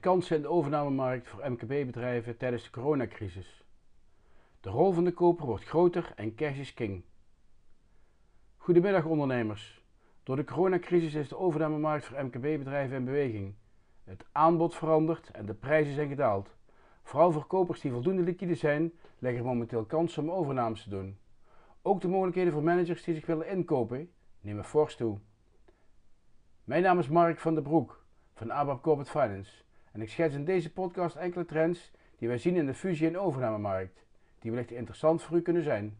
kansen in de overnamemarkt voor MKB-bedrijven tijdens de coronacrisis. De rol van de koper wordt groter en cash is king. Goedemiddag ondernemers. Door de coronacrisis is de overnamemarkt voor MKB-bedrijven in beweging. Het aanbod verandert en de prijzen zijn gedaald. Vooral voor kopers die voldoende liquide zijn, leggen momenteel kansen om overnames te doen. Ook de mogelijkheden voor managers die zich willen inkopen nemen fors toe. Mijn naam is Mark van der Broek van ABAP Corporate Finance en ik schets in deze podcast enkele trends die wij zien in de fusie- en overnamemarkt, die wellicht interessant voor u kunnen zijn.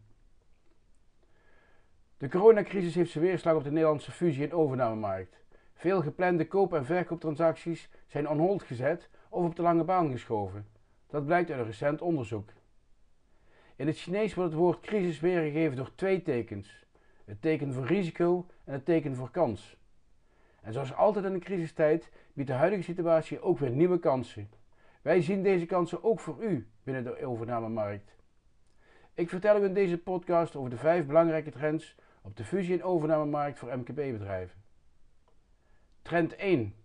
De coronacrisis heeft zijn weerslag op de Nederlandse fusie- en overnamemarkt. Veel geplande koop- en verkooptransacties zijn on hold gezet of op de lange baan geschoven. Dat blijkt uit een recent onderzoek. In het Chinees wordt het woord crisis weergegeven door twee tekens: het teken voor risico en het teken voor kans. En zoals altijd in een crisistijd biedt de huidige situatie ook weer nieuwe kansen. Wij zien deze kansen ook voor u binnen de overnamemarkt. Ik vertel u in deze podcast over de vijf belangrijke trends op de fusie- en overnamemarkt voor MKB-bedrijven. Trend 1.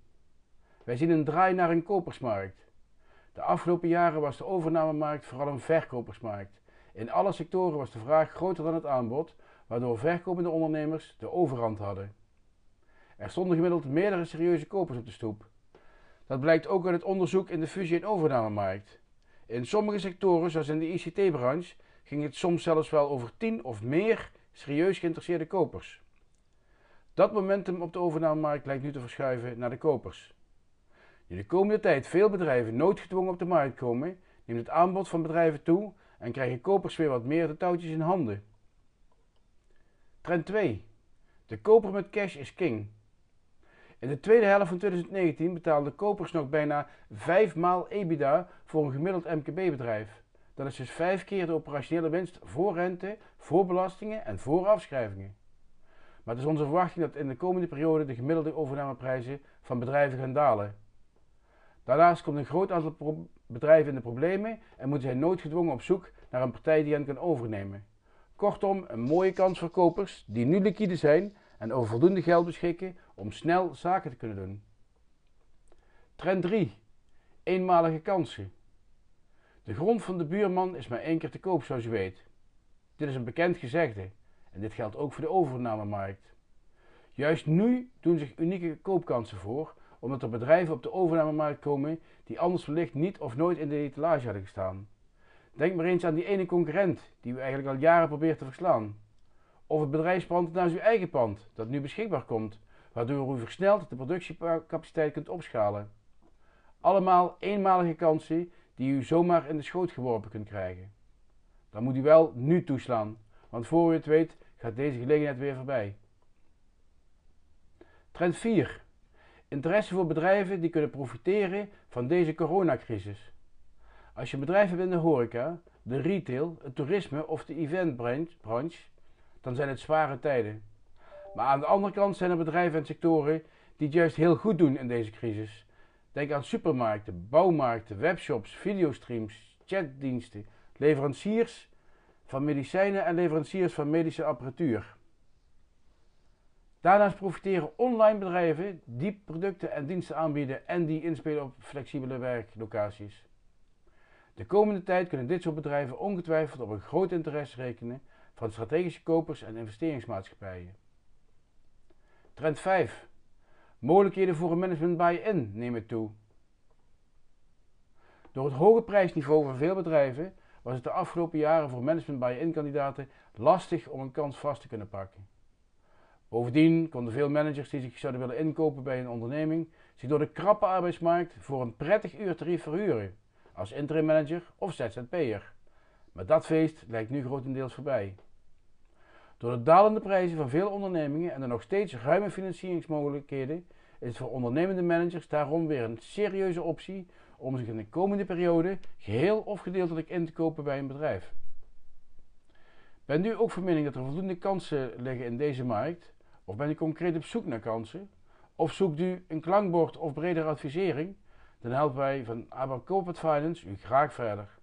Wij zien een draai naar een kopersmarkt. De afgelopen jaren was de overnamemarkt vooral een verkopersmarkt. In alle sectoren was de vraag groter dan het aanbod, waardoor verkopende ondernemers de overhand hadden. Er stonden gemiddeld meerdere serieuze kopers op de stoep. Dat blijkt ook uit het onderzoek in de fusie- en overnamemarkt. In sommige sectoren, zoals in de ICT-branche, ging het soms zelfs wel over tien of meer serieus geïnteresseerde kopers. Dat momentum op de overnamemarkt lijkt nu te verschuiven naar de kopers. Nu de komende tijd veel bedrijven noodgedwongen op de markt komen, neemt het aanbod van bedrijven toe en krijgen kopers weer wat meer de touwtjes in handen. Trend 2. De koper met cash is king. In de tweede helft van 2019 betaalden kopers nog bijna 5 maal EBITDA voor een gemiddeld MKB-bedrijf. Dat is dus 5 keer de operationele winst voor rente, voor belastingen en voor afschrijvingen. Maar het is onze verwachting dat in de komende periode de gemiddelde overnameprijzen van bedrijven gaan dalen. Daarnaast komt een groot aantal bedrijven in de problemen en moeten zij noodgedwongen op zoek naar een partij die hen kan overnemen. Kortom, een mooie kans voor kopers die nu liquide zijn en over voldoende geld beschikken om snel zaken te kunnen doen. Trend 3. Eenmalige kansen. De grond van de buurman is maar één keer te koop, zoals u weet. Dit is een bekend gezegde en dit geldt ook voor de overnamemarkt. Juist nu doen zich unieke koopkansen voor, omdat er bedrijven op de overnamemarkt komen die anders wellicht niet of nooit in de etalage hadden gestaan. Denk maar eens aan die ene concurrent die u eigenlijk al jaren probeert te verslaan. Of het bedrijfspand naast uw eigen pand dat nu beschikbaar komt, waardoor u versneld de productiecapaciteit kunt opschalen. Allemaal eenmalige kansen die u zomaar in de schoot geworpen kunt krijgen. Dan moet u wel nu toeslaan, want voor u het weet gaat deze gelegenheid weer voorbij. Trend 4. Interesse voor bedrijven die kunnen profiteren van deze coronacrisis. Als je bedrijf hebt in de horeca, de retail, het toerisme of de eventbranche, dan zijn het zware tijden. Maar aan de andere kant zijn er bedrijven en sectoren die het juist heel goed doen in deze crisis. Denk aan supermarkten, bouwmarkten, webshops, videostreams, chatdiensten, leveranciers van medicijnen en leveranciers van medische apparatuur. Daarnaast profiteren online bedrijven die producten en diensten aanbieden en die inspelen op flexibele werklocaties. De komende tijd kunnen dit soort bedrijven ongetwijfeld op een groot interesse rekenen van strategische kopers en investeringsmaatschappijen. Trend 5. Mogelijkheden voor een management buy-in nemen toe. Door het hoge prijsniveau van veel bedrijven was het de afgelopen jaren voor management buy-in kandidaten lastig om een kans vast te kunnen pakken. Bovendien konden veel managers die zich zouden willen inkopen bij een onderneming zich door de krappe arbeidsmarkt voor een prettig uurtarief verhuren, als interim manager of ZZP'er. Maar dat feest lijkt nu grotendeels voorbij. Door de dalende prijzen van veel ondernemingen en de nog steeds ruime financieringsmogelijkheden is het voor ondernemende managers daarom weer een serieuze optie om zich in de komende periode geheel of gedeeltelijk in te kopen bij een bedrijf. Bent u ook van mening dat er voldoende kansen liggen in deze markt? Of bent u concreet op zoek naar kansen? Of zoekt u een klankbord of bredere advisering? Dan helpen wij van ABAP Corporate Finance u graag verder.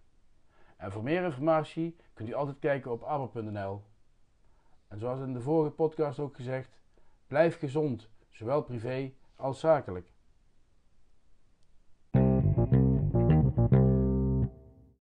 En voor meer informatie kunt u altijd kijken op abap.nl. En zoals in de vorige podcast ook gezegd, blijf gezond, zowel privé als zakelijk.